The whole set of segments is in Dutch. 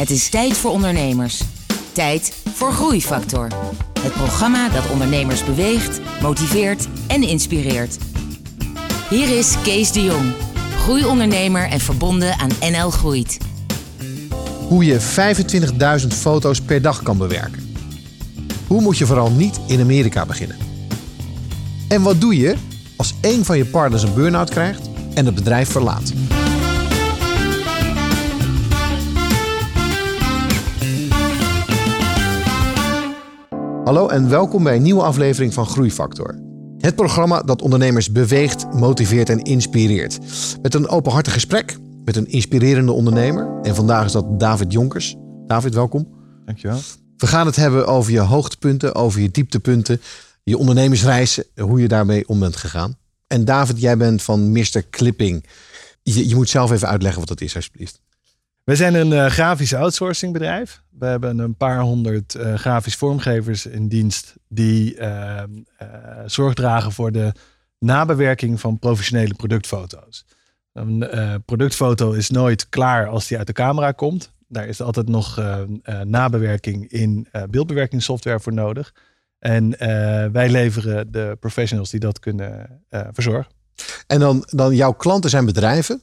Het is tijd voor ondernemers. Tijd voor Groeifactor. Het programma dat ondernemers beweegt, motiveert en inspireert. Hier is Kees de Jong, groeiondernemer en verbonden aan NL Groeit. Hoe je 25.000 foto's per dag kan bewerken. Hoe moet je vooral niet in Amerika beginnen? En wat doe je als een van je partners een burn-out krijgt en het bedrijf verlaat? Hallo en welkom bij een nieuwe aflevering van Groeifactor. Het programma dat ondernemers beweegt, motiveert en inspireert. Met een openhartig gesprek met een inspirerende ondernemer. En vandaag is dat David Jonkers. David, welkom. Dankjewel. We gaan het hebben over je hoogtepunten, over je dieptepunten, je ondernemersreis, hoe je daarmee om bent gegaan. En David, jij bent van Mr. Clipping. Je, je moet zelf even uitleggen wat dat is, alsjeblieft. We zijn een uh, grafisch outsourcing bedrijf. We hebben een paar honderd uh, grafisch vormgevers in dienst die uh, zorg dragen voor de nabewerking van professionele productfoto's. Een productfoto is nooit klaar als die uit de camera komt. Daar is altijd nog nabewerking in beeldbewerkingssoftware voor nodig. En wij leveren de professionals die dat kunnen verzorgen. En dan, dan jouw klanten zijn bedrijven?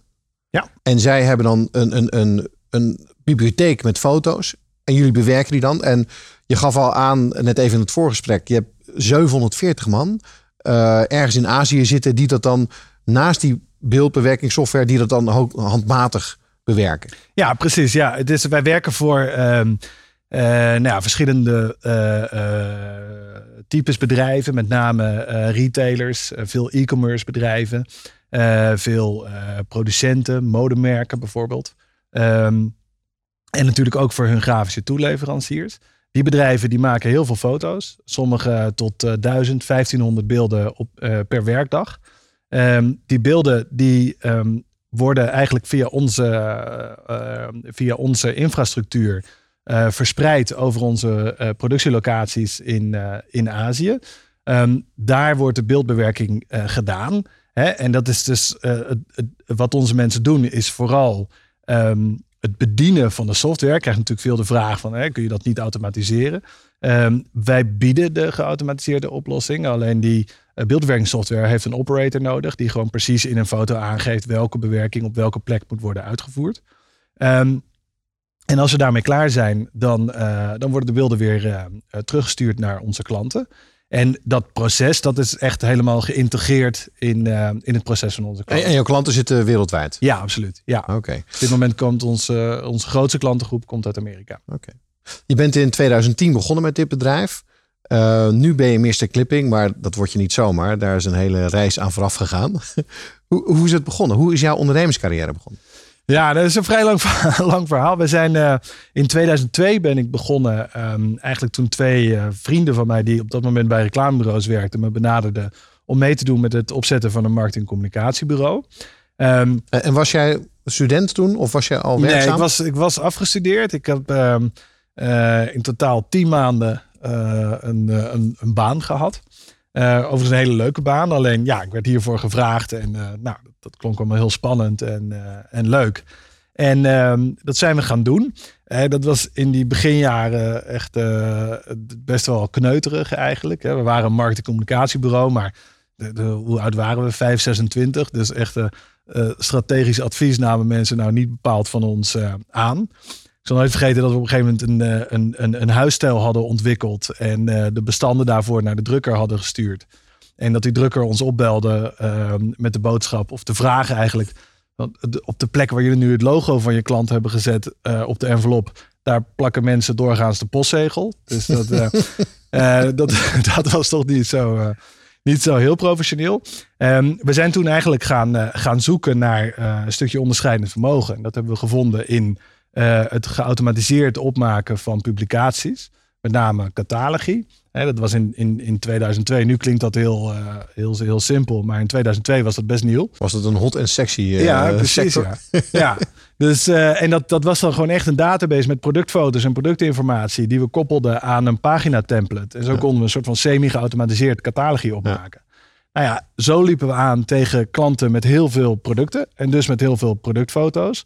Ja. En zij hebben dan een, een, een, een bibliotheek met foto's. En jullie bewerken die dan. En je gaf al aan, net even in het voorgesprek, je hebt 740 man uh, ergens in Azië zitten die dat dan naast die beeldbewerkingssoftware, die dat dan handmatig bewerken. Ja, precies. Ja, dus wij werken voor um, uh, nou ja, verschillende uh, types bedrijven, met name retailers, veel e-commerce bedrijven. Uh, veel uh, producenten, modemerken bijvoorbeeld. Um, en natuurlijk ook voor hun grafische toeleveranciers. Die bedrijven die maken heel veel foto's. Sommige tot uh, 1000, 1500 beelden op, per werkdag. Um, die beelden die um, worden eigenlijk via onze, via onze infrastructuur verspreid over onze productielocaties in, in Azië. daar wordt de beeldbewerking gedaan. Hè? En dat is dus uh, het, wat onze mensen doen, is vooral um, het bedienen van de software. Ik krijg natuurlijk veel de vraag van, hè, kun je dat niet automatiseren? Um, wij bieden de geautomatiseerde oplossing. Alleen die uh, heeft een operator nodig, die gewoon precies in een foto aangeeft welke bewerking op welke plek moet worden uitgevoerd. Um, en als we daarmee klaar zijn, dan, uh, dan worden de beelden weer teruggestuurd naar onze klanten. En dat proces, dat is echt helemaal geïntegreerd in, uh, in het proces van onze klanten. En, en jouw klanten zitten wereldwijd? Ja, absoluut. Ja. Oké. Okay. Op dit moment komt onze, onze grootste klantengroep komt uit Amerika. Oké. Okay. Je bent in 2010 begonnen met dit bedrijf. Uh, nu ben je Mr. Clipping, maar dat word je niet zomaar. Daar is een hele reis aan vooraf gegaan. hoe, hoe is het begonnen? Hoe is jouw ondernemerscarrière begonnen? Ja, dat is een vrij lang, lang verhaal. We zijn uh, in 2002 ben ik begonnen. Um, eigenlijk toen twee uh, vrienden van mij die op dat moment bij reclamebureaus werkten, me benaderden om mee te doen met het opzetten van een marketingcommunicatiebureau. Um, en was jij student toen of was jij al werkzaam? Nee, ik was, ik was afgestudeerd. Ik heb um, uh, in totaal tien maanden een, een, een, baan gehad. Overigens een hele leuke baan. Alleen ja, ik werd hiervoor gevraagd en nou, dat klonk allemaal heel spannend en, uh, en leuk. En uh, dat zijn we gaan doen. Uh, dat was in die beginjaren echt uh, best wel kneuterig eigenlijk. We waren een marketingcommunicatiebureau, maar de, de, hoe oud waren we? 5, 26. Dus echt strategisch advies namen mensen nou niet bepaald van ons aan. Ik zal nooit vergeten dat we op een gegeven moment een, een, een, een huisstijl hadden ontwikkeld. En de bestanden daarvoor naar de drukker hadden gestuurd. En dat die drukker ons opbelde uh, met de boodschap of de vraag eigenlijk. Op de plek waar jullie nu het logo van je klant hebben gezet uh, op de envelop. Daar plakken mensen doorgaans de postzegel. Dus dat, dat, dat was toch niet zo, niet zo heel professioneel. Um, we zijn toen eigenlijk gaan, gaan zoeken naar een stukje onderscheidend vermogen. En dat hebben we gevonden in het geautomatiseerd opmaken van publicaties. Met name catalogie. Hè, dat was in, in, in 2002. Nu klinkt dat heel, uh, heel, heel simpel. Maar in 2002 was dat best nieuw. Was het een hot en sexy uh, Ja, precies. Ja. ja. Dus, uh, en dat, dat was dan gewoon echt een database met productfoto's en productinformatie. Die we koppelden aan een pagina template. En zo ja. konden we een soort van semi-geautomatiseerd catalogie opmaken. Ja. Nou ja, zo liepen we aan tegen klanten met heel veel producten. En dus met heel veel productfoto's.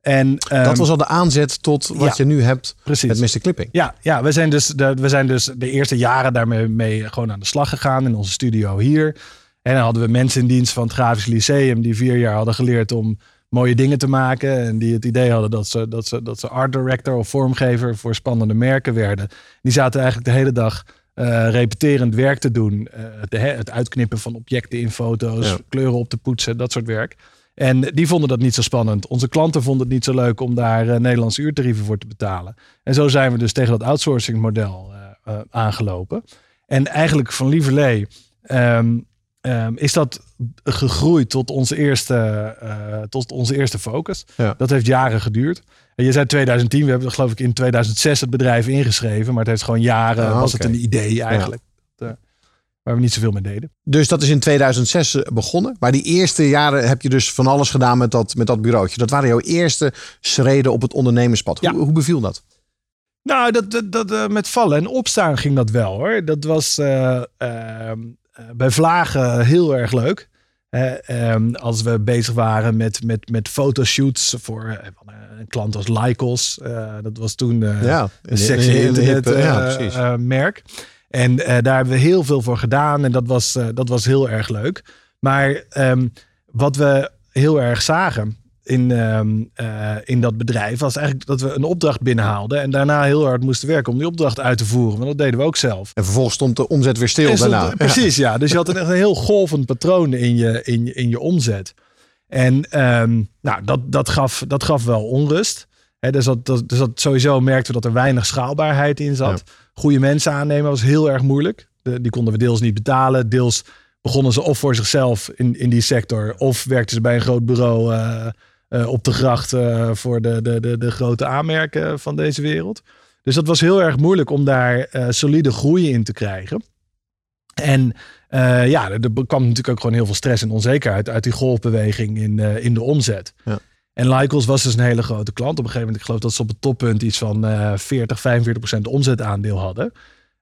En, dat ehm, was al de aanzet tot wat ja, je nu hebt precies. met Mr. Clipping. Ja, ja we, zijn dus de, we zijn dus de eerste jaren daarmee mee gewoon aan de slag gegaan in onze studio hier. En dan hadden we mensen in dienst van het Grafisch Lyceum die vier jaar hadden geleerd om mooie dingen te maken. En die het idee hadden dat ze, dat ze, dat ze art director of vormgever voor spannende merken werden. Die zaten eigenlijk de hele dag eh, repeterend werk te doen. Eh, de, het uitknippen van objecten in foto's, Ja. kleuren op te poetsen, dat soort werk. En die vonden dat niet zo spannend. Onze klanten vonden het niet zo leuk om daar eh, Nederlandse uurtarieven voor te betalen. En zo zijn we dus tegen dat outsourcing model eh, eh, aangelopen. En eigenlijk van Lieverlee ehm, ehm, is dat gegroeid tot onze eerste, tot onze eerste focus. Ja. Dat heeft jaren geduurd. En je zei 2010, we hebben geloof ik in 2006 het bedrijf ingeschreven. Maar het heeft gewoon jaren, Ah, was het een idee eigenlijk. Waar we niet zoveel mee deden. Dus dat is in 2006 begonnen. Maar die eerste jaren heb je dus van alles gedaan met dat, met dat bureautje. Dat waren jouw eerste schreden op het ondernemerspad. Ja. Hoe, hoe beviel dat? Nou, dat, dat, dat, eh, met vallen en opstaan ging dat wel hoor. Dat was eh, ehm, eh, bij Vlagen heel erg leuk. Eh, ehm, als we bezig waren met, met, met fotoshoots voor eh, eh, een klant als Lycos. Eh, dat was toen eh, ja, een sexy internet eh, ja, eh, merk. En eh, daar hebben we heel veel voor gedaan. En dat was, eh, dat was heel erg leuk. Maar ehm, wat we heel erg zagen in, ehm, eh, in dat bedrijf... was eigenlijk dat we een opdracht binnenhaalden... en daarna heel hard moesten werken om die opdracht uit te voeren. Want dat deden we ook zelf. En vervolgens stond de omzet weer stil stond- daarna. Precies, ja. Dus je had een, echt een heel golvend patroon in je, in, in je omzet. En ehm, nou, dat, dat, gaf, dat gaf wel onrust. Hè, dus, dat, dat, dus dat sowieso merkten we dat er weinig schaalbaarheid in zat. Goede mensen aannemen was heel erg moeilijk. De, die konden we deels niet betalen. Deels begonnen ze of voor zichzelf in, in die sector. Of werkten ze bij een groot bureau eh, eh, op de gracht eh, voor de, de, de, de grote aanmerken van deze wereld. Dus dat was heel erg moeilijk om daar solide groei in te krijgen. En ja, er, er kwam natuurlijk ook gewoon heel veel stress en onzekerheid uit die golfbeweging in, in de omzet. Ja. En Lycos was dus een hele grote klant. Op een gegeven moment, ik geloof dat ze op het toppunt iets van eh 40, 45 procent omzetaandeel hadden.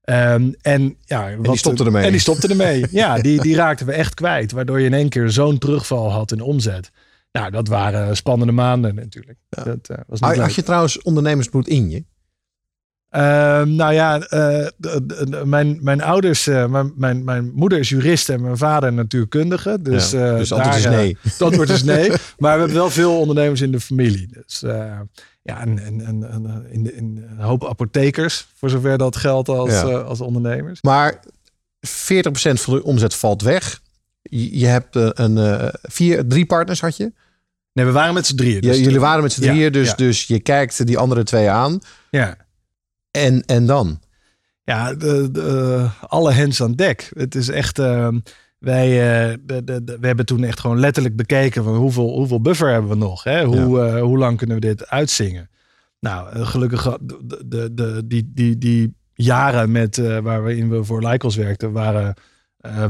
Ehm, en, ja, en die stopte ermee. En die stopte ermee. ja, die, die raakten we echt kwijt. Waardoor je in één keer zo'n terugval had in omzet. Nou, dat waren spannende maanden natuurlijk. Dat eh, was niet Had, had je trouwens ondernemersbloed in je? Ehm, nou ja, eh, mijn, mijn ouders, eh, mijn, mijn, mijn moeder is jurist en mijn vader natuurkundige. Dus, Ja, eh, dus antwoord is daar, eh, nee. het antwoord is nee. Maar we hebben wel veel ondernemers in de familie. Dus ja, en, en, en, en, in, de, in een hoop apothekers, voor zover dat geldt als, Ja. als ondernemers. Maar 40% van de omzet valt weg. Je, je hebt een, vier, drie partners had je. Nee, we waren met z'n drieën. Ja, Dus jullie waren met z'n ja, drieën, dus, ja. dus je kijkt die andere twee aan. Ja. En, en dan? Ja, de, de, alle hands aan dek. Het is echt. eh, wij, eh, de, we hebben toen echt gewoon letterlijk bekeken van hoeveel, hoeveel buffer hebben we nog? Hè? Hoe, eh, hoe lang kunnen we dit uitzingen? Nou, eh, gelukkig de, de, die, die, die jaren met, waarin we voor Lycos werkten, waren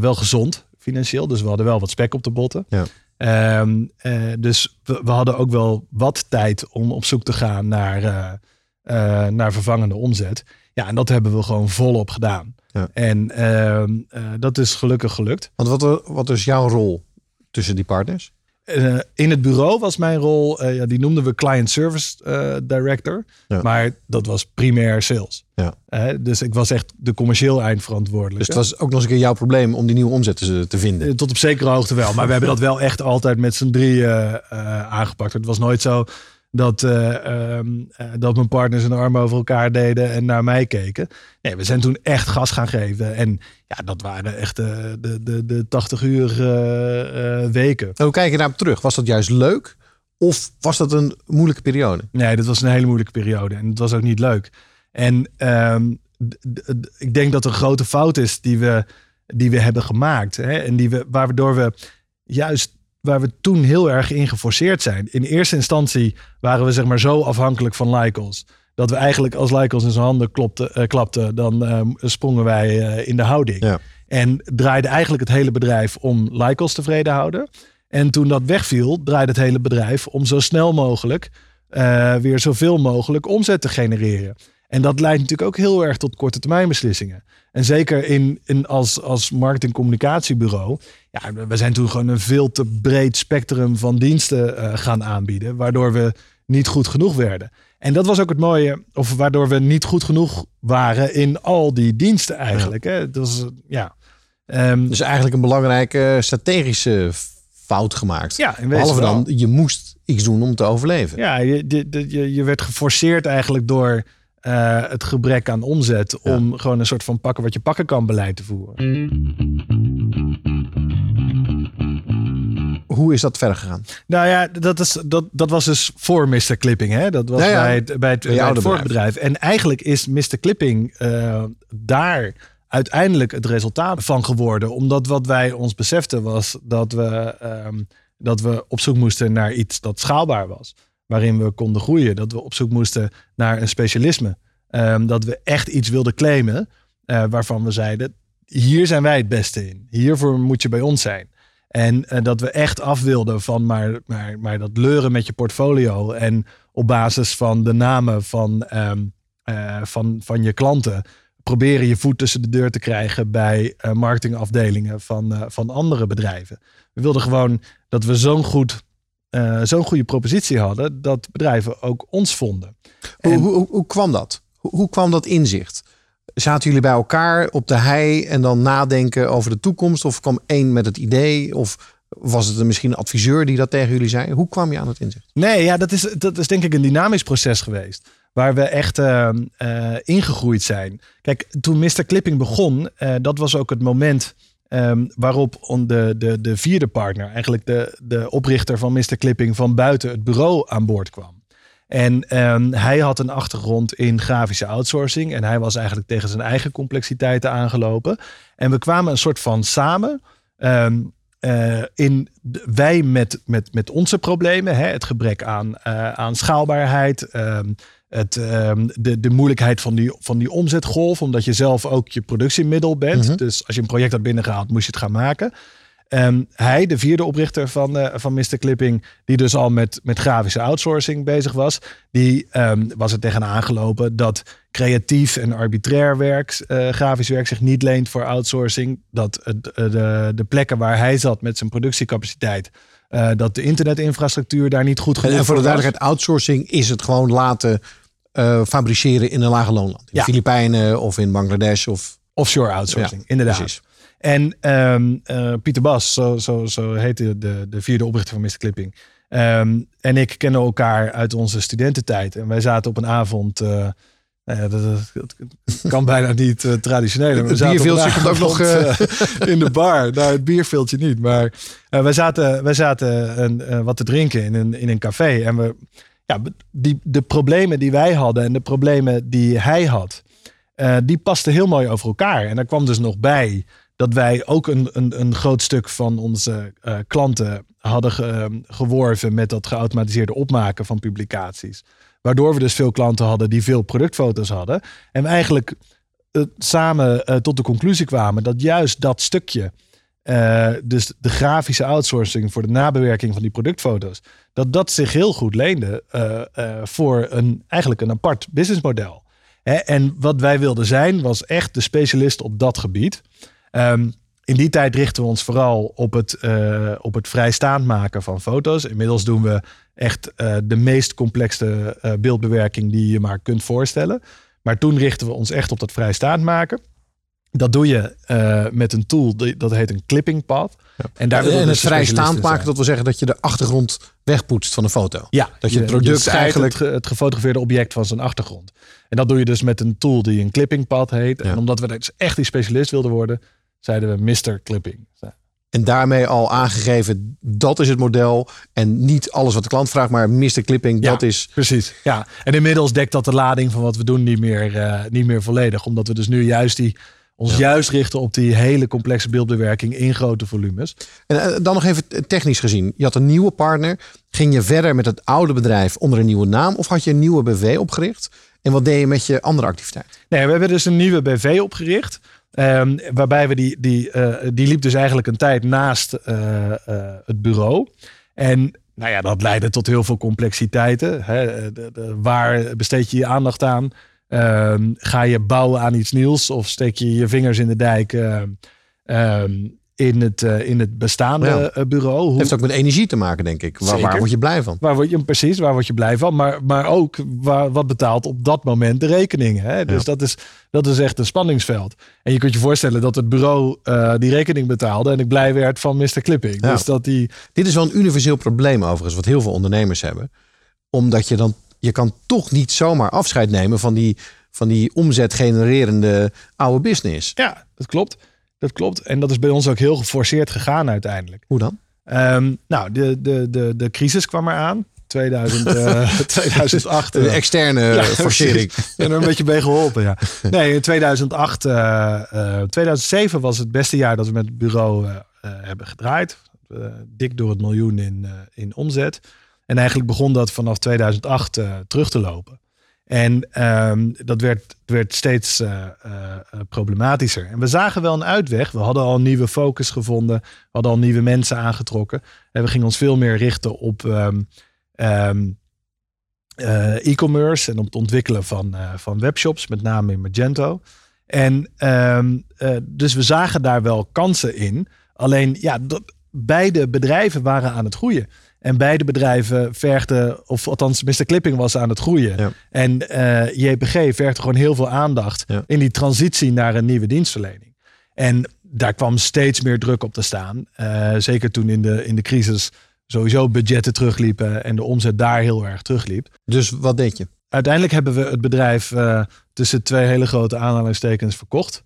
wel gezond financieel. Dus we hadden wel wat spek op de botten. Ja. Ehm, eh, dus we, we hadden ook wel wat tijd om op zoek te gaan naar, eh, naar vervangende omzet. Ja, en dat hebben we gewoon volop gedaan. Ja. En ehm, eh, dat is gelukkig gelukt. Want wat, wat is jouw rol tussen die partners? Eh, in het bureau was mijn rol, eh, ja, die noemden we Client Service eh, Director. Ja. Maar dat was primair sales. Ja. Eh, dus ik was echt de commercieel eindverantwoordelijke. Dus het was ook nog eens een keer jouw probleem om die nieuwe omzet te, te vinden. Eh, Tot op zekere hoogte wel. Maar we hebben dat wel echt altijd met z'n drieën eh, aangepakt. Het was nooit zo dat, eh, ehm, eh, dat mijn partners een arm over elkaar deden en naar mij keken. Nee, we zijn toen echt gas gaan geven. En ja, dat waren echt de, de, de 80 uur eh, weken. En hoe kijk je daarop terug? Was dat juist leuk? Of was dat een moeilijke periode? Nee, dat was een hele moeilijke periode. En het was ook niet leuk. En ehm, ik denk dat een grote fout is die we, die we hebben gemaakt. Hè? En die we, waardoor we juist waar we toen heel erg in geforceerd zijn. In eerste instantie waren we zeg maar zo afhankelijk van Lycos. Dat we eigenlijk als Lycos in zijn handen klopte, eh, klapte, dan ehm, sprongen wij eh, in de houding. Ja. En draaide eigenlijk het hele bedrijf om Lycos tevreden houden. En toen dat wegviel, draaide het hele bedrijf om zo snel mogelijk eh, weer zoveel mogelijk omzet te genereren. En dat leidt natuurlijk ook heel erg tot korte termijn beslissingen. En zeker in, in als, als marketing-communicatiebureau. Ja, we zijn toen gewoon een veel te breed spectrum van diensten eh, gaan aanbieden. Waardoor we niet goed genoeg werden. En dat was ook het mooie, of waardoor we niet goed genoeg waren in al die diensten eigenlijk. Hè? Dat was, ja. Um, dus eigenlijk een belangrijke strategische fout gemaakt. Ja, in Behalve dan, je moest iets doen om te overleven. Ja, je, je, je werd geforceerd eigenlijk door uh, het gebrek aan omzet om gewoon een soort van pakken wat je pakken kan beleid te voeren. Hoe is dat verder gegaan? Nou ja, dat, is, dat, dat was dus voor Mr. Clipping. Hè? Dat was bij het, bij het, bij het vorige bedrijf. En eigenlijk is Mr. Clipping uh, daar uiteindelijk het resultaat van geworden. Omdat wat wij ons beseften was dat we, um, dat we op zoek moesten naar iets dat schaalbaar was waarin we konden groeien. Dat we op zoek moesten naar een specialisme. Um, dat we echt iets wilden claimen uh, waarvan we zeiden, hier zijn wij het beste in. Hiervoor moet je bij ons zijn. En uh, dat we echt af wilden van maar, maar, maar dat leuren met je portfolio. En op basis van de namen van, um, uh, van, van je klanten proberen je voet tussen de deur te krijgen bij marketingafdelingen van, van andere bedrijven. We wilden gewoon dat we zo'n goed zo'n goede propositie hadden dat bedrijven ook ons vonden. Hoe, hoe, hoe, kwam dat? Hoe, hoe, kwam dat inzicht? Zaten jullie bij elkaar op de hei en dan nadenken over de toekomst? Of kwam één met het idee? Of was het misschien een adviseur die dat tegen jullie zei? Hoe kwam je aan het inzicht? Nee, ja, dat is, dat is denk ik een dynamisch proces geweest. Waar we echt uh, uh, ingegroeid zijn. Kijk, toen Mr. Clipping begon, dat was ook het moment Ehm, waarop de, de, de vierde partner, eigenlijk de, de oprichter van Mr. Clipping, van buiten het bureau aan boord kwam. En ehm, hij had een achtergrond in grafische outsourcing. En hij was eigenlijk tegen zijn eigen complexiteiten aangelopen. En we kwamen een soort van samen. Ehm, eh, in wij met, met, met onze problemen, hè, het gebrek aan, uh, aan schaalbaarheid, het, ehm, de, de moeilijkheid van die, van die omzetgolf, omdat je zelf ook je productiemiddel bent. Mhm. Dus als je een project had binnengehaald, moest je het gaan maken. Um, hij, de vierde oprichter van, uh, van Mr. Clipping, die dus al met, met grafische outsourcing bezig was, die um, was er tegenaan gelopen dat creatief en arbitrair werk, uh, grafisch werk, zich niet leent voor outsourcing. Dat uh, de, de plekken waar hij zat met zijn productiecapaciteit, dat de internetinfrastructuur daar niet goed genoeg En voor de duidelijkheid, outsourcing is het gewoon laten fabriceren in een lage loonland. In ja. de Filipijnen of in Bangladesh of... Offshore outsourcing, ja, inderdaad. Precies. En um, uh, Pieter Bas, zo, zo, zo heette de, de vierde oprichter van Mr. Clipping. Um, en ik kennen elkaar uit onze studententijd. En wij zaten op een avond... Uh, ja, dat, dat, kan bijna niet uh, traditioneel. Het bierveeltje komt ook nog uh, in de bar. Nou, het bierveeltje niet. Maar uh, wij zaten, wij zaten een, wat te drinken in een, in een café. En we, ja, die, de problemen die wij hadden en de problemen die hij had, die pasten heel mooi over elkaar. En daar kwam dus nog bij dat wij ook een, een, een groot stuk van onze klanten hadden ge, geworven met dat geautomatiseerde opmaken van publicaties. Waardoor we dus veel klanten hadden die veel productfoto's hadden. En we eigenlijk uh, samen uh, tot de conclusie kwamen dat juist dat stukje, dus de grafische outsourcing voor de nabewerking van die productfoto's, dat dat zich heel goed leende voor een, eigenlijk een apart businessmodel. En wat wij wilden zijn, was echt de specialist op dat gebied. Um, in die tijd richten we ons vooral op het, uh, op het vrijstaand maken van foto's. Inmiddels doen we echt uh, de meest complexe uh, beeldbewerking die je maar kunt voorstellen. Maar toen richten we ons echt op dat vrijstaand maken. Dat doe je met een tool dat heet een clipping pad. Ja. En, daar en het vrijstaand maken, dat wil zeggen dat je de achtergrond wegpoetst van de foto. Ja, dat je het product je eigenlijk. Het, het, gefotografeerde object van zijn achtergrond. En dat doe je dus met een tool die een clipping pad heet. Ja. En omdat we dus echt die specialist wilden worden, zeiden we Mr. Clipping. En daarmee al aangegeven, dat is het model. En niet alles wat de klant vraagt, maar Mr. Clipping, ja, dat is... Precies, ja. En inmiddels dekt dat de lading van wat we doen niet meer, uh, niet meer volledig. Omdat we dus nu juist die, ons ja. juist richten op die hele complexe beeldbewerking in grote volumes. En uh, dan nog even technisch gezien. Je had een nieuwe partner. Ging je verder met het oude bedrijf onder een nieuwe naam? Of had je een nieuwe BV opgericht? En wat deed je met je andere activiteit? Nee, we hebben dus een nieuwe BV opgericht. Um, waarbij we die, die, uh, die liep dus eigenlijk een tijd naast uh, uh, het bureau. En nou ja, dat leidde tot heel veel complexiteiten. Hè. De, de, waar besteed je je aandacht aan? Um, ga je bouwen aan iets nieuws of steek je je vingers in de dijk? Um, in het, uh, in het bestaande Ja. eh, bureau. Hoe, heeft ook met energie te maken, denk ik. Waar, word je blij van? Waar word je precies, waar word je blij van? Maar, maar ook waar, wat betaalt op dat moment de rekening. Hè? Dus Ja. dat, is, dat is echt een spanningsveld. En je kunt je voorstellen dat het bureau eh, die rekening betaalde en ik blij werd van Mr. Clipping. Ja. Dus dat die. Dit is wel een universeel probleem overigens, wat heel veel ondernemers hebben. Omdat je dan, je kan toch niet zomaar afscheid nemen van die, van die omzetgenererende oude business. Ja, dat klopt. Dat klopt. En dat is bij ons ook heel geforceerd gegaan uiteindelijk. Hoe dan? Ehm, nou, de, de, de, de crisis kwam eraan. 2000, eh, 2008. Een eh, externe Ja, forcering. En er een beetje bij geholpen, ja. Nee, in 2008, eh, eh, 2007 was het beste jaar dat we met het bureau eh, eh, hebben gedraaid. Eh, dik door het miljoen in, eh, in omzet. En eigenlijk begon dat vanaf 2008 eh, terug te lopen. En ehm, dat werd, werd steeds eh, eh, problematischer. En we zagen wel een uitweg. We hadden al een nieuwe focus gevonden. We hadden al nieuwe mensen aangetrokken. En we gingen ons veel meer richten op ehm, ehm, eh, e-commerce en op het ontwikkelen van, van webshops, met name in Magento. En dus we zagen daar wel kansen in. Alleen ja, beide bedrijven waren aan het groeien. En beide bedrijven vergden, of althans Mr. Clipping was aan het groeien. Ja. En eh, JPG vergde gewoon heel veel aandacht Ja. in die transitie naar een nieuwe dienstverlening. En daar kwam steeds meer druk op te staan. Eh, zeker toen in de, in de crisis sowieso budgetten terugliepen en de omzet daar heel erg terugliep. Dus wat deed je? Uiteindelijk hebben we het bedrijf eh, tussen twee hele grote aanhalingstekens verkocht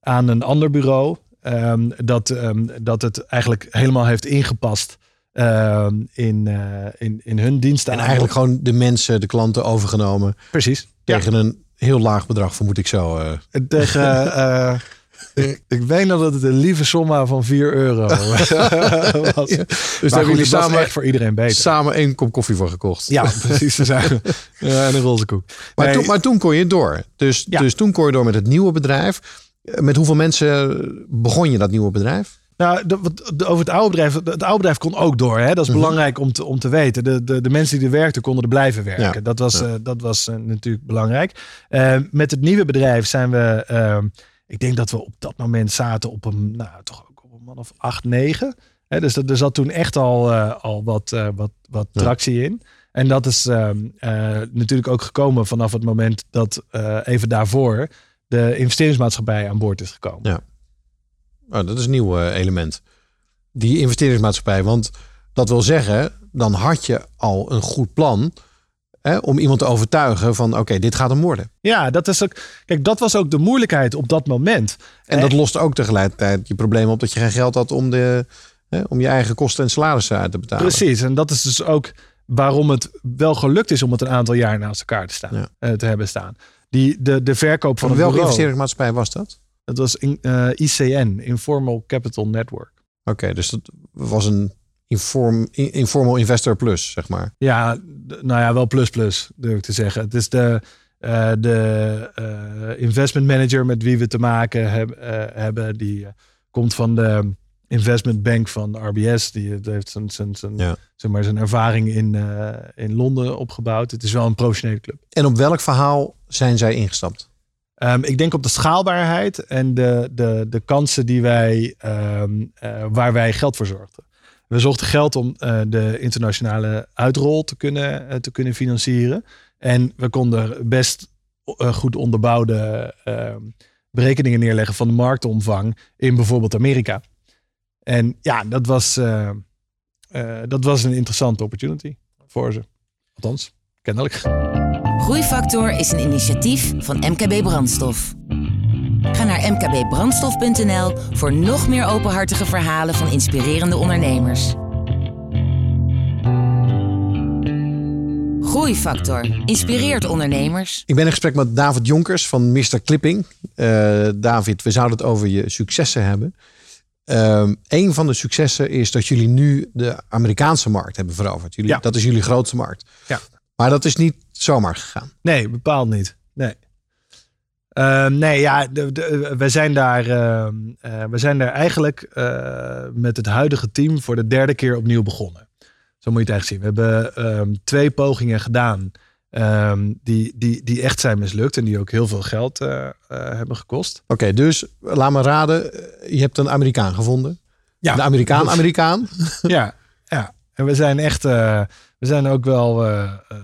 aan een ander bureau. ehm, dat, ehm, dat het eigenlijk helemaal heeft ingepast ehm, in, eh, in, in hun diensten. En eigenlijk gewoon de mensen, de klanten overgenomen Precies. Ja. tegen een heel laag bedrag, vermoed ik zo. eh. En Tegen, eh, ik, ik weet nog dat het een lieve somma van 4 euro was. Ja. Dus Maar daar goed, jullie samen- echt voor iedereen beter. Samen één kop koffie voor gekocht. Ja, precies. Ze zijn, ja, en een roze koek. Maar, Nee, toen, maar toen kon je door. Dus, Ja. dus toen kon je door met het nieuwe bedrijf. Met hoeveel mensen begon je dat nieuwe bedrijf? Nou, de, over het oude bedrijf. Het oude bedrijf kon ook door. Hè? Dat is Mhm. belangrijk om te, om te weten. De, de, de mensen die er werkten, konden er blijven werken. Ja. Dat was, Ja. eh, dat was eh, natuurlijk belangrijk. Eh, met het nieuwe bedrijf zijn we. eh, ik denk dat we op dat moment zaten op een. Nou, toch ook op een man of acht, negen. Hè, dus dat- er zat toen echt al, al wat, wat, wat Ja. tractie in. En dat is ehm, eh, natuurlijk ook gekomen vanaf het moment dat even daarvoor de investeringsmaatschappij aan boord is gekomen. Ja. Oh, dat is een nieuw eh, element. Die investeringsmaatschappij. Want dat wil zeggen, dan had je al een goed plan hè, om iemand te overtuigen van oké, dit gaat hem worden. Ja, dat is ook. Kijk, dat was ook de moeilijkheid op dat moment. En dat lost ook tegelijkertijd je probleem op dat je geen geld had om, de, hè, om je eigen kosten en salarissen uit te betalen. Precies. En dat is dus ook waarom het wel gelukt is om het een aantal jaar naast elkaar te, staan, Ja. eh, te hebben staan. Die, de, de verkoop van Van welke investeringsmaatschappij was dat? Dat was in, eh, ICN, Informal Capital Network. Oké, dus dat was een inform, in- informal investor plus, zeg maar. Ja, nou ja, wel plus plus, durf ik te zeggen. Het is de, eh, de eh, investment manager met wie we te maken heb- hebben. Die komt van de investment bank van RBS. Die heeft zijn, zijn, zijn, Ja. zeg maar, zijn ervaring in, in Londen opgebouwd. Het is wel een professionele club. En op welk verhaal zijn zij ingestapt? Ehm, ik denk op de schaalbaarheid en de, de, de kansen die wij, ehm, eh, waar wij geld voor zorgden. We zochten geld om eh, de internationale uitrol te kunnen, eh, te kunnen financieren. En we konden best goed onderbouwde ehm, berekeningen neerleggen van de marktomvang in bijvoorbeeld Amerika. En ja, dat was, dat was een interessante opportunity voor ze. Althans, kennelijk. Groeifactor is een initiatief van MKB Brandstof. Ga naar mkbbrandstof.nl voor nog meer openhartige verhalen van inspirerende ondernemers. Groeifactor inspireert ondernemers. Ik ben in gesprek met David Jonkers van Mr. Clipping. Eh, David, we zouden het over je successen hebben. Ehm een van de successen is dat jullie nu de Amerikaanse markt hebben veroverd. Jullie, Ja. Dat is jullie grootste markt. Ja. Maar dat is niet zomaar gegaan. Nee, bepaald niet. Nee. Ehm, nee, ja, de, de, we, zijn daar, ehm, eh, we zijn daar eigenlijk eh, met het huidige team voor de derde keer opnieuw begonnen. Zo moet je het eigenlijk zien. We hebben ehm, twee pogingen gedaan die, die, die echt zijn mislukt en die ook heel veel geld eh, hebben gekost. Oké, dus laat me raden. Je hebt een Amerikaan gevonden. Ja. De Amerikaan, Amerikaan. ja, ja. En we zijn echt, we zijn ook wel, eh, eh,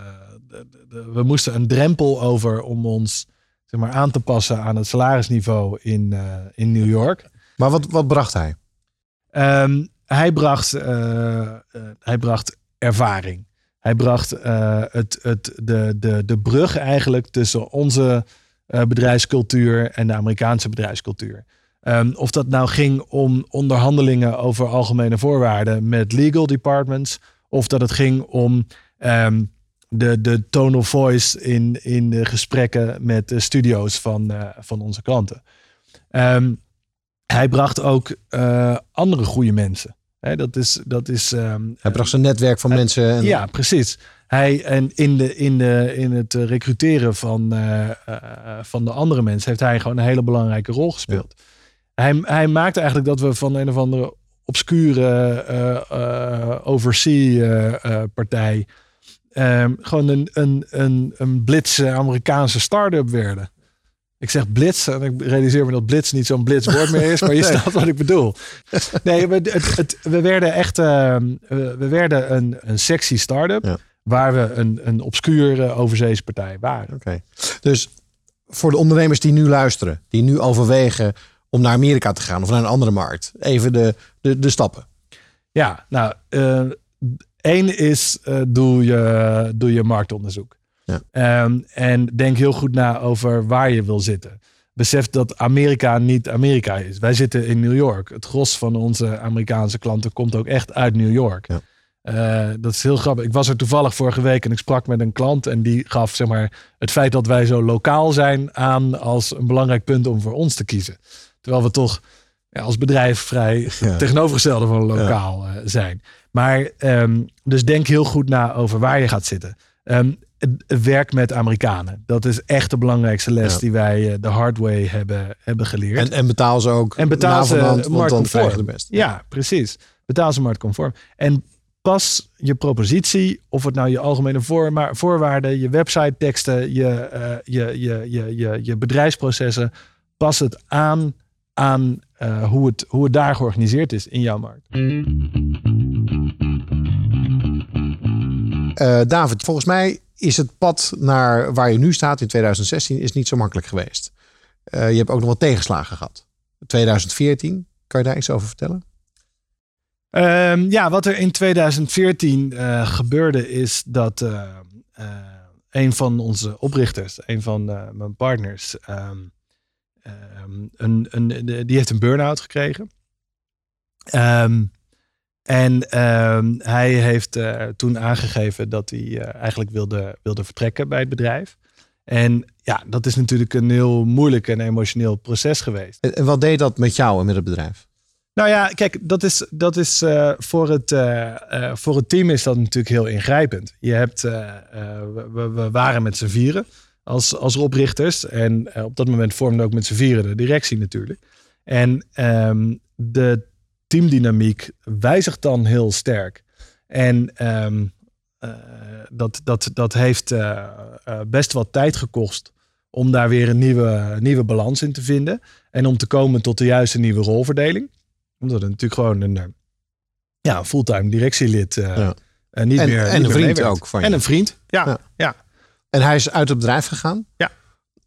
de- de- we moesten een drempel over om ons zeg maar, aan te passen aan het salarisniveau in, eh, in New York. Maar wat, wat bracht hij? Ehm, hij, bracht, hij bracht ervaring. Hij bracht het, het, de, de, de brug eigenlijk tussen onze bedrijfscultuur en de Amerikaanse bedrijfscultuur. Ehm, of dat nou ging om onderhandelingen over algemene voorwaarden met legal departments, of dat het ging om ehm, de, de tone of voice in, in de gesprekken met de studio's van, eh, van onze klanten. Ehm, hij bracht ook eh, andere goede mensen. Dat is, dat is ehm, Hij bracht zijn netwerk van mensen. En, ja, precies. Hij en in, de, in, de, in het recruteren van, eh, van de andere mensen heeft hij gewoon een hele belangrijke rol gespeeld. Hij, hij maakte eigenlijk dat we van een of andere obscure eh eh, oversea-partij ehm, gewoon een, een, een, een blitse Amerikaanse start-up werden. Ik zeg blitz en ik realiseer me dat blitz niet zo'n blitzwoord meer is, maar je snapt wat ik bedoel. Nee, we, het, het, we werden echt ehm, we we werden een, een sexy start-up Ja. waar we een, een obscure overzeese partij waren. Oké. Dus voor de ondernemers die nu luisteren, die nu overwegen om naar Amerika te gaan of naar een andere markt, even de, de, de stappen. Ja, nou, eh één is eh, doe, je, doe je marktonderzoek. Ja. Ehm, en denk heel goed na over waar je wil zitten. Besef dat Amerika niet Amerika is. Wij zitten in New York. Het gros van onze Amerikaanse klanten komt ook echt uit New York. Ja. Eh, dat is heel grappig. Ik was er toevallig vorige week en ik sprak met een klant en die gaf zeg maar, het feit dat wij zo lokaal zijn aan als een belangrijk punt om voor ons te kiezen. Terwijl we toch ja, als bedrijf vrij Ja. tegenovergestelde van lokaal eh, zijn. Maar ehm, dus denk heel goed na over waar je gaat zitten. Ehm, werk met Amerikanen. Dat is echt de belangrijkste les Ja. die wij eh, de hard way hebben, hebben geleerd. En, en betaal ze ook En betaal ze marktconform. de beste. Ja, precies. Betaal ze marktconform. En pas je propositie, of het nou je algemene voorwaarden, je website teksten, je, eh, je, je, je, je, je bedrijfsprocessen, pas het aan aan eh, hoe, het, hoe het daar georganiseerd is in jouw markt. Eh, David, volgens mij is het pad naar waar je nu staat in 2016 is niet zo makkelijk geweest. Eh, je hebt ook nog wat tegenslagen gehad. 2014, kan je daar iets over vertellen? Ehm, ja, wat er in 2014 eh, gebeurde is dat eh, eh, een van onze oprichters, een van eh, mijn partners, ehm, een, een, de- die heeft een burn-out gekregen. Ehm, en ehm, hij heeft eh, toen aangegeven dat hij eh, eigenlijk wilde, wilde vertrekken bij het bedrijf. En ja, dat is natuurlijk een heel moeilijk en emotioneel proces geweest. En, wat deed dat met jou en met het bedrijf? Nou ja, kijk, dat is, dat is eh, voor, het, voor het team is dat natuurlijk heel ingrijpend. Je hebt, we, we waren met z'n vieren als, als oprichters. En eh, op dat moment vormde ook met z'n vieren de directie natuurlijk. En ehm, de teamdynamiek wijzigt dan heel sterk. En ehm, eh, dat, dat, dat heeft eh, best wat tijd gekost om daar weer een nieuwe, nieuwe balans in te vinden. En om te komen tot de juiste nieuwe rolverdeling omdat het natuurlijk gewoon een, ja, fulltime directielid uh, Ja. uh, niet En- meer. en niet een meer vriend ook van je. En een vriend, ja. Ja. ja. En hij is uit het bedrijf gegaan. Ja.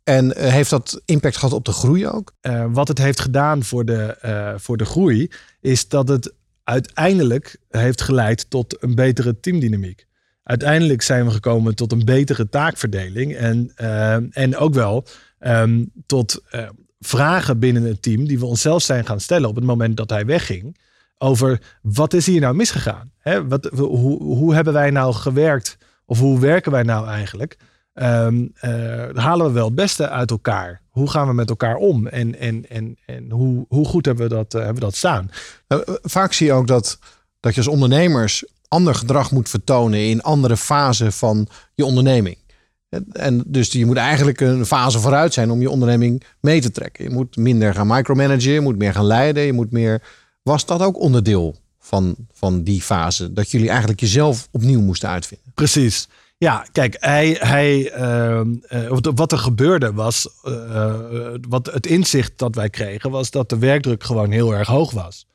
En eh, heeft dat impact gehad op de groei ook? Eh, wat het heeft gedaan voor de, eh, voor de groei, is dat het uiteindelijk heeft geleid tot een betere teamdynamiek. Uiteindelijk zijn we gekomen tot een betere taakverdeling en, en ook wel ehm, tot vragen binnen het team die we onszelf zijn gaan stellen op het moment dat hij wegging. Over wat is hier nou misgegaan? Hè, wat, hoe, hoe hebben wij nou gewerkt? Of hoe werken wij nou eigenlijk? Ehm, eh, halen we wel het beste uit elkaar? Hoe gaan we met elkaar om? En, en, en, en hoe, hoe goed hebben we dat, eh, hebben we dat staan? Nou, eh, vaak zie je ook dat, dat je als ondernemers ander gedrag moet vertonen in andere fasen van je onderneming. En- En dus je moet eigenlijk een fase vooruit zijn om je onderneming mee te trekken. Je moet minder gaan micromanagen, je moet meer gaan leiden, je moet meer. Was dat ook onderdeel van, van die fase? Dat jullie eigenlijk jezelf opnieuw moesten uitvinden? Precies. Ja, kijk, hij, hij, ehm, eh, wat- er gebeurde was, eh, wat het inzicht dat wij kregen, was dat de werkdruk gewoon heel erg hoog was.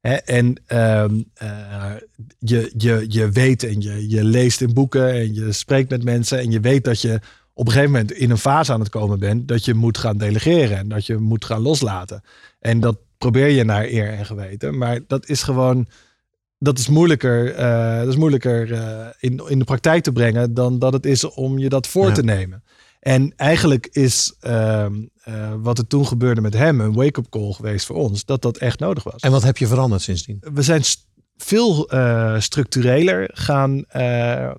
Hè, en ehm, eh, je, je, je weet en je, je leest in boeken en je spreekt met mensen en je weet dat je op een gegeven moment in een fase aan het komen bent dat je moet gaan delegeren en dat je moet gaan loslaten. En dat probeer je naar eer en geweten, maar dat is gewoon dat is moeilijker, eh, dat is moeilijker uh, in, in de praktijk te brengen dan dat het is om je dat voor Ja. te nemen. En eigenlijk is ehm, eh, wat er toen gebeurde met hem een wake-up call geweest voor ons, dat dat echt nodig was. En wat heb je veranderd sindsdien? We zijn st- veel eh, structureler gaan eh, eh,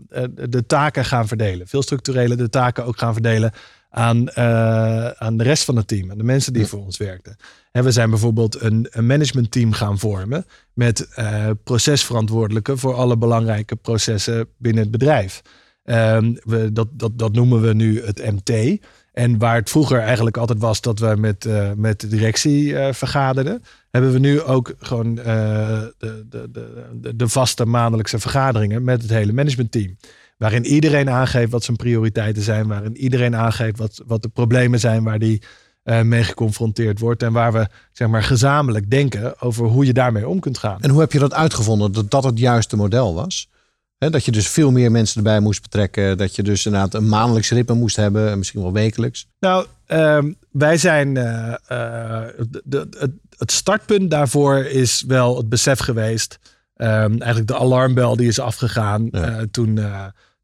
de taken gaan verdelen. Veel structureler de taken ook gaan verdelen aan, eh, aan de rest van het team. Aan de mensen die Ja. voor ons werkten. En we zijn bijvoorbeeld een, een managementteam gaan vormen. Met eh, procesverantwoordelijken voor alle belangrijke processen binnen het bedrijf. Ehm, we, dat, dat, dat noemen we nu het MT. En waar het vroeger eigenlijk altijd was dat we met, eh, met de directie vergaderden, hebben we nu ook gewoon de, de, de, de vaste maandelijkse vergaderingen met het hele managementteam. Waarin iedereen aangeeft wat zijn prioriteiten zijn, waarin iedereen aangeeft wat, wat de problemen zijn waar die eh, mee geconfronteerd wordt. En waar we zeg maar, gezamenlijk denken over hoe je daarmee om kunt gaan. En hoe heb je dat uitgevonden dat dat het juiste model was? Dat je dus veel meer mensen erbij moest betrekken. Dat je dus inderdaad een maandelijks ritme moest hebben. En misschien wel wekelijks. Nou, ehm, wij zijn. eh, eh, de, de- het, startpunt daarvoor is wel het besef geweest. ehm, eigenlijk de alarmbel die is afgegaan Ja. toen,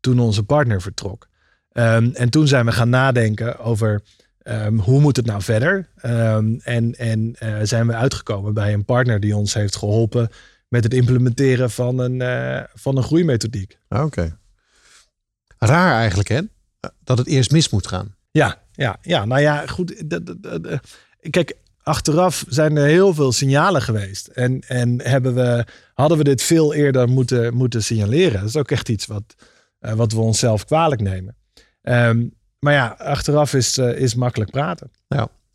toen onze partner vertrok. Ehm, en toen zijn we gaan nadenken over ehm, hoe moet het nou verder. Ehm, en en eh, zijn we uitgekomen bij een partner die ons heeft geholpen met het implementeren van een, eh, van een groeimethodiek. Ah, Oké. Raar eigenlijk hè? Dat het eerst mis moet gaan. Ja, ja, ja. Nou ja, goed. de- Kijk, achteraf zijn er heel veel signalen geweest. En, en hebben we, hadden we dit veel eerder moeten, moeten signaleren. Dat is ook echt iets wat, eh, wat we onszelf kwalijk nemen. Ehm, maar ja, achteraf is, eh, is makkelijk praten.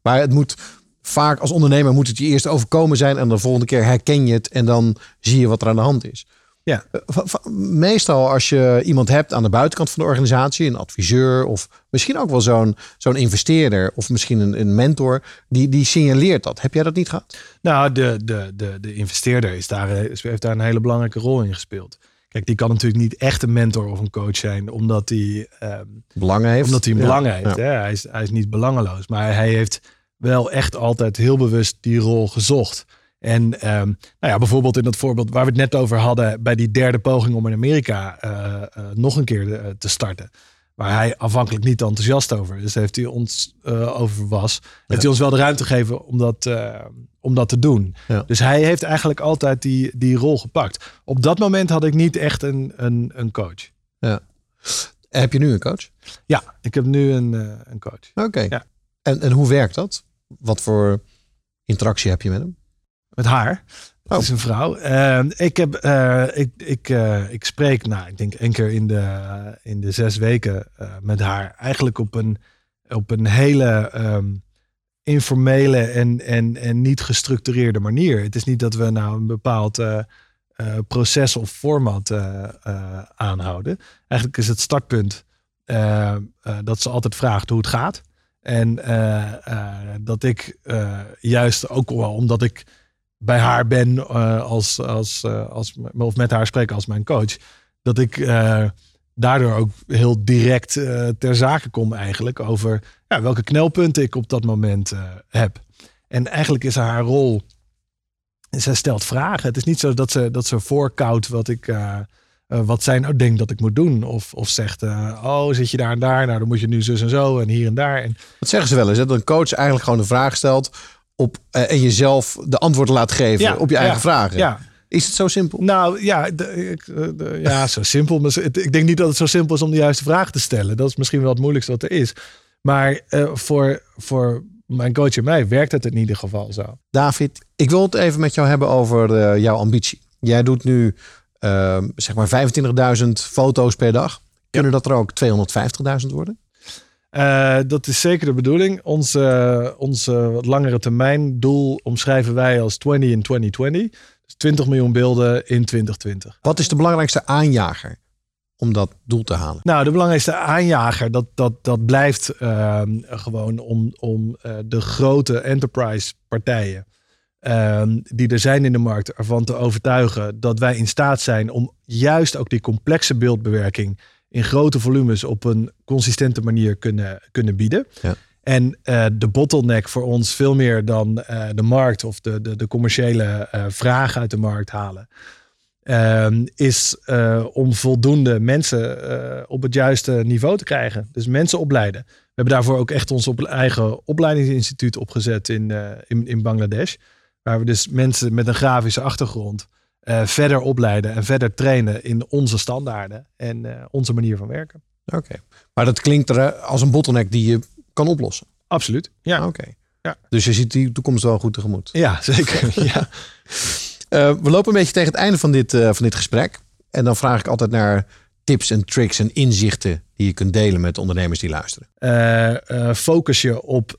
Maar het moet vaak als ondernemer moet het je eerst overkomen zijn. En de volgende keer herken je het. En dan zie je wat er aan de hand is. Ja. Eh, Meestal als je iemand hebt aan de buitenkant van de organisatie, een adviseur of misschien ook wel zo'n zo'n investeerder of misschien een, een mentor, die, die signaleert dat. Heb jij dat niet gehad? Nou, de, de, de, de investeerder is daar, eh, heeft daar een hele belangrijke rol in gespeeld. Kijk, die kan natuurlijk niet echt een mentor of een coach zijn, omdat hij ehm, Belangen heeft. Omdat hij een Ja. belang heeft. Ja. Hè? Hij, is, hij is niet belangeloos. Maar hij heeft wel echt altijd heel bewust die rol gezocht. En ehm, nou ja, bijvoorbeeld in dat voorbeeld waar we het net over hadden... bij die derde poging om in Amerika eh, eh, nog een keer eh, te starten. Waar hij aanvankelijk niet enthousiast over is. Heeft hij ons eh, over was. Heeft hij ons wel de ruimte gegeven om dat, eh, om dat te doen. Ja. Dus hij heeft eigenlijk altijd die, die rol gepakt. Op dat moment had ik niet echt een, een, een coach. Heb je nu een coach? Ja, ik heb nu een, eh, een coach. Oké. Ja. En, en hoe werkt dat? Wat voor interactie heb je met hem? Met haar. Oh. is een vrouw. Eh, ik, heb, eh, ik, ik, ik spreek, nou, ik denk één keer in de, in de zes weken met haar. Eigenlijk op een, op een hele ehm, informele en, en, en niet gestructureerde manier. Het is niet dat we nou een bepaald eh, eh, proces of format eh, aanhouden. Eigenlijk is het startpunt dat ze altijd vraagt hoe het gaat. En dat ik juist ook wel omdat ik bij haar ben als, als, als, of met haar spreek als mijn coach. Dat ik daardoor ook heel direct eh, ter zake kom eigenlijk over ja, welke knelpunten ik op dat moment eh, heb. En eigenlijk is haar rol, zij stelt vragen. Het is niet zo dat ze, dat ze voorkoudt wat ik... eh, wat zij nou denkt dat ik moet doen. Of, of zegt, oh, zit je daar en daar? Nou, dan moet je nu zus en zo en hier en daar. En Dat zeggen ze wel eens, hè? dat een coach eigenlijk gewoon een vraag stelt op, en jezelf de antwoorden laat geven Ja, op je eigen ja, vragen. ja, Is het zo simpel? Nou ja, de- eh, de- ja zo simpel. Maar ik denk niet dat het zo simpel is om de juiste vraag te stellen. Dat is misschien wel het moeilijkste wat er is. Maar eh, voor, voor mijn coach en mij werkt het in ieder geval zo. David, ik wil het even met jou hebben over eh, jouw ambitie. Jij doet nu ehm, zeg maar 25.000 foto's per dag. Kunnen dat er ook 250.000 worden? Dat is zeker de bedoeling. Ons, eh, wat langere termijn doel omschrijven wij als 20 in 2020. Dus 20 miljoen beelden in 2020. Wat is de belangrijkste aanjager om dat doel te halen? Nou, de belangrijkste aanjager, dat, dat, dat blijft ehm, gewoon om, om eh, de grote enterprise partijen ehm, die er zijn in de markt ervan te overtuigen dat wij in staat zijn om juist ook die complexe beeldbewerking in grote volumes op een consistente manier kunnen, kunnen bieden. Ja. En uh, de bottleneck voor ons veel meer dan uh, de markt of de, de, de commerciële uh, vraag uit de markt halen. Ehm, is om voldoende mensen op het juiste niveau te krijgen. Dus mensen opleiden. We hebben daarvoor ook echt ons op eigen opleidingsinstituut opgezet in, in, in Bangladesh. Waar we dus mensen met een grafische achtergrond verder opleiden en verder trainen in onze standaarden en onze manier van werken. Oké, maar dat klinkt er als een bottleneck die je kan oplossen. Absoluut. Ja. Oké. Ja. Dus je ziet die toekomst wel goed tegemoet. Ja, zeker. ja. Uh, we lopen een beetje tegen het einde van dit, uh, van dit gesprek. En dan vraag ik altijd naar tips en tricks en inzichten die je kunt delen met ondernemers die luisteren? Uh, focus je op,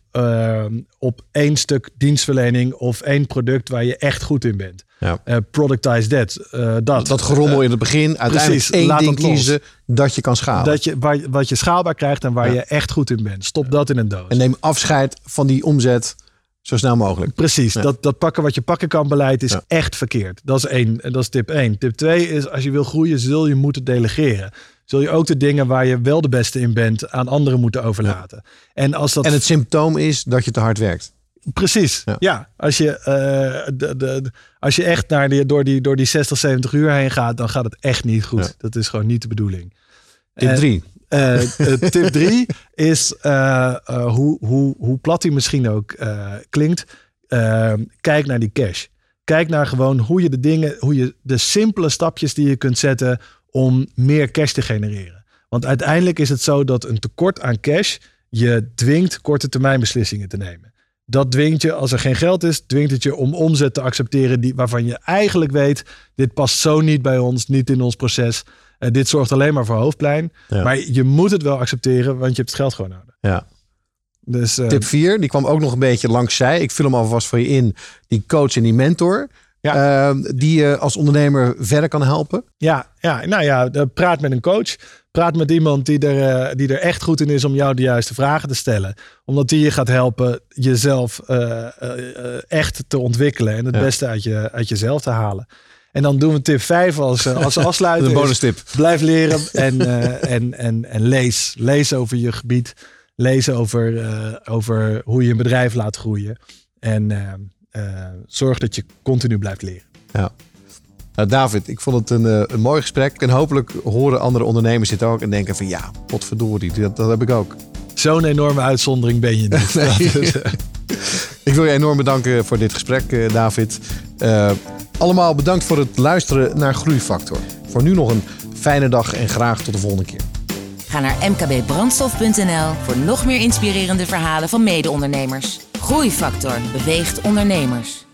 op één stuk dienstverlening of één product waar je echt goed in bent. Ja. productize that. dat. dat gerommel in het begin. Uiteindelijk precies, één ding kiezen dat je kan schalen. Dat je, waar, wat je schaalbaar krijgt en waar je echt goed in bent. Stop dat in een doos. En neem afscheid van die omzet zo snel mogelijk. Precies. Dat, dat pakken wat je pakken kan beleid is echt verkeerd. Dat is één. Dat is tip één. Tip twee is als je wil groeien zul je moeten delegeren zul je ook de dingen waar je wel de beste in bent aan anderen moeten overlaten. En, als dat... en het symptoom is dat je te hard werkt. Precies. Ja. Als, je, uh, de, de, als je echt naar die, door, die, door die 60, 70 uur heen gaat, dan gaat het echt niet goed. Dat is gewoon niet de bedoeling. Tip 3. Uh, tip 3 is hoe, hoe, hoe plat die misschien ook klinkt. kijk naar die cash. Kijk naar gewoon hoe je de dingen, hoe je de simpele stapjes die je kunt zetten om meer cash te genereren. Want uiteindelijk is het zo dat een tekort aan cash je dwingt korte termijn beslissingen te nemen. Dat dwingt je, als er geen geld is, dwingt het je om omzet te accepteren die, waarvan je eigenlijk weet, dit past zo niet bij ons, niet in ons proces. Uh, dit zorgt alleen maar voor hoofdpijn. Maar je moet het wel accepteren, want je hebt het geld gewoon nodig. Ja. Dus, uh, Tip 4, die kwam ook nog een beetje langs zij. Ik vul hem alvast voor je in. Die coach en die mentor. Ja. Uh, die je als ondernemer verder kan helpen? Ja, ja, nou ja, praat met een coach. Praat met iemand die er, uh, die er echt goed in is om jou de juiste vragen te stellen. Omdat die je gaat helpen jezelf uh, echt te ontwikkelen en het ja. beste uit, je, uit jezelf te halen. En dan doen we tip 5 als, als afsluiter. De bonus tip. Blijf leren en, en, en, en lees. Lees over je gebied. Lees over, over hoe je een bedrijf laat groeien. En zorg dat je continu blijft leren. Ja. Nou, David, ik vond het een, uh, een mooi gesprek. En hopelijk horen andere ondernemers dit ook en denken van ja, potverdorie, dat, dat heb ik ook. Zo'n enorme uitzondering ben je niet. nee. ik wil je enorm bedanken voor dit gesprek, uh, David. allemaal bedankt voor het luisteren naar Groeifactor. Voor nu nog een fijne dag en graag tot de volgende keer. Ga naar mkbbrandstof.nl voor nog meer inspirerende verhalen van mede-ondernemers. Groeifactor beweegt ondernemers.